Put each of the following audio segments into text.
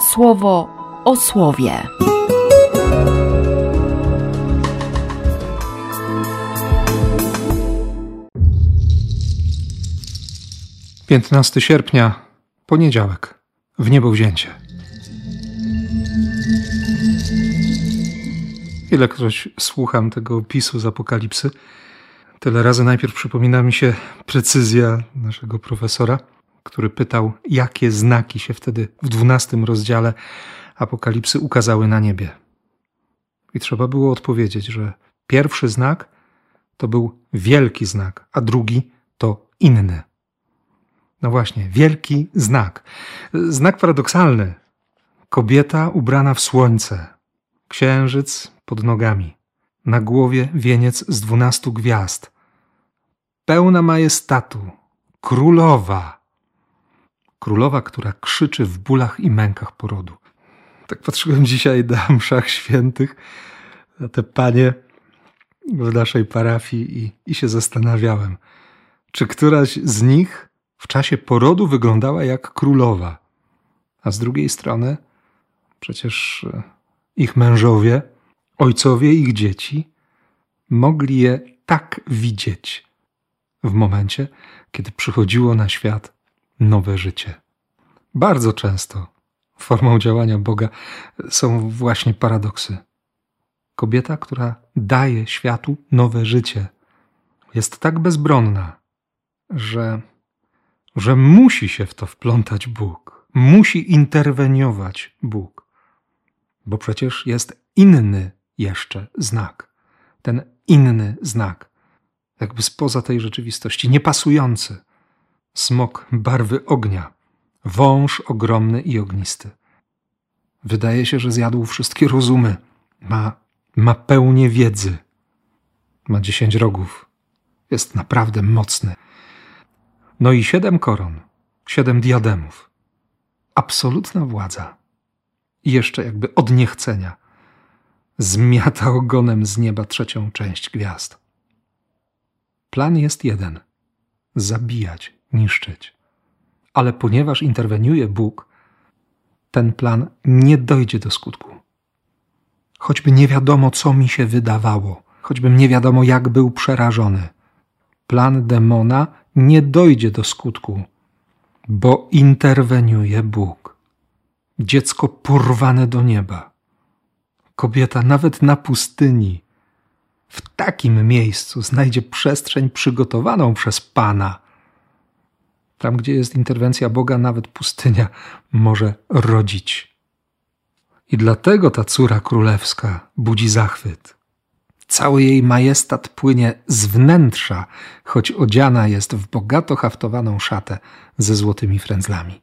słowo o słowie. Piętnasty sierpnia, poniedziałek, w niebo wzięcie. Ilekroć słucham tego opisu z Apokalipsy, tyle razy najpierw przypomina mi się precyzja naszego profesora, który pytał, jakie znaki się wtedy w dwunastym rozdziale Apokalipsy ukazały na niebie. I trzeba było odpowiedzieć, że pierwszy znak to był wielki znak, a drugi to inny. No właśnie, wielki znak. Znak paradoksalny. Kobieta ubrana w słońce, księżyc pod nogami, na głowie wieniec z dwunastu gwiazd, pełna majestatu, królowa. Królowa, która krzyczy w bólach i mękach porodu. Tak patrzyłem dzisiaj na mszach świętych, na te panie w naszej parafii i, i się zastanawiałem, czy któraś z nich w czasie porodu wyglądała jak królowa, a z drugiej strony przecież e, ich mężowie, ojcowie ich dzieci mogli je tak widzieć w momencie, kiedy przychodziło na świat nowe życie. Bardzo często formą działania Boga są właśnie paradoksy. Kobieta, która daje światu nowe życie, jest tak bezbronna, że, że musi się w to wplątać Bóg, musi interweniować Bóg, bo przecież jest inny jeszcze znak. Ten inny znak, jakby spoza tej rzeczywistości, niepasujący. Smok barwy ognia, wąż ogromny i ognisty. Wydaje się, że zjadł wszystkie rozumy. Ma, ma pełnię wiedzy. Ma dziesięć rogów. Jest naprawdę mocny. No i siedem koron, siedem diademów. Absolutna władza. I jeszcze jakby od niechcenia zmiata ogonem z nieba trzecią część gwiazd. Plan jest jeden: zabijać, niszczyć. Ale ponieważ interweniuje Bóg, ten plan nie dojdzie do skutku. Choćby nie wiadomo, co mi się wydawało, choćbym nie wiadomo, jak był przerażony, plan demona nie dojdzie do skutku, bo interweniuje Bóg. Dziecko porwane do nieba. Kobieta nawet na pustyni, w takim miejscu znajdzie przestrzeń przygotowaną przez Pana. Tam, gdzie jest interwencja Boga, nawet pustynia może rodzić. I dlatego ta córa królewska budzi zachwyt. Cały jej majestat płynie z wnętrza, choć odziana jest w bogato haftowaną szatę ze złotymi frędzlami.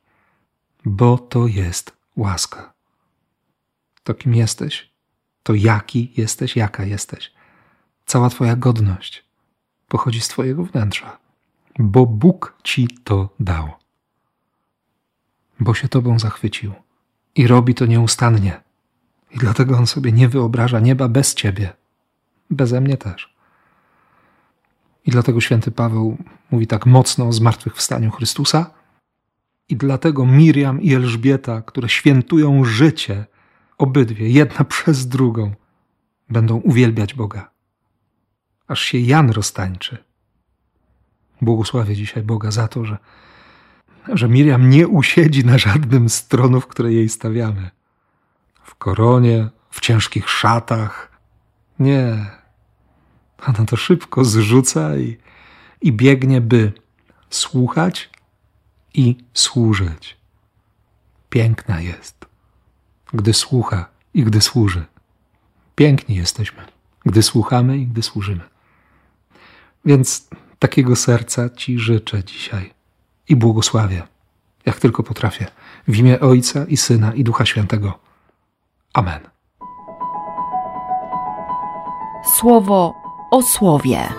Bo to jest łaska. To kim jesteś? To jaki jesteś, jaka jesteś? Cała Twoja godność pochodzi z Twojego wnętrza, bo Bóg Ci to dał. Bo się Tobą zachwycił i robi to nieustannie. I dlatego On sobie nie wyobraża nieba bez Ciebie beze mnie też. I dlatego święty Paweł mówi tak mocno o zmartwychwstaniu Chrystusa, i dlatego Miriam i Elżbieta, które świętują życie, obydwie, jedna przez drugą, będą uwielbiać Boga. Aż się Jan roztańczy. Błogosławię dzisiaj Boga za to, że, że Miriam nie usiedzi na żadnym z tronów, które jej stawiamy. W koronie, w ciężkich szatach, nie. Ona to szybko zrzuca i, i biegnie, by słuchać i służyć. Piękna jest, gdy słucha i gdy służy. Piękni jesteśmy, gdy słuchamy i gdy służymy. Więc takiego serca Ci życzę dzisiaj i błogosławię, jak tylko potrafię, w imię Ojca i Syna i Ducha Świętego. Amen. Słowo o słowie.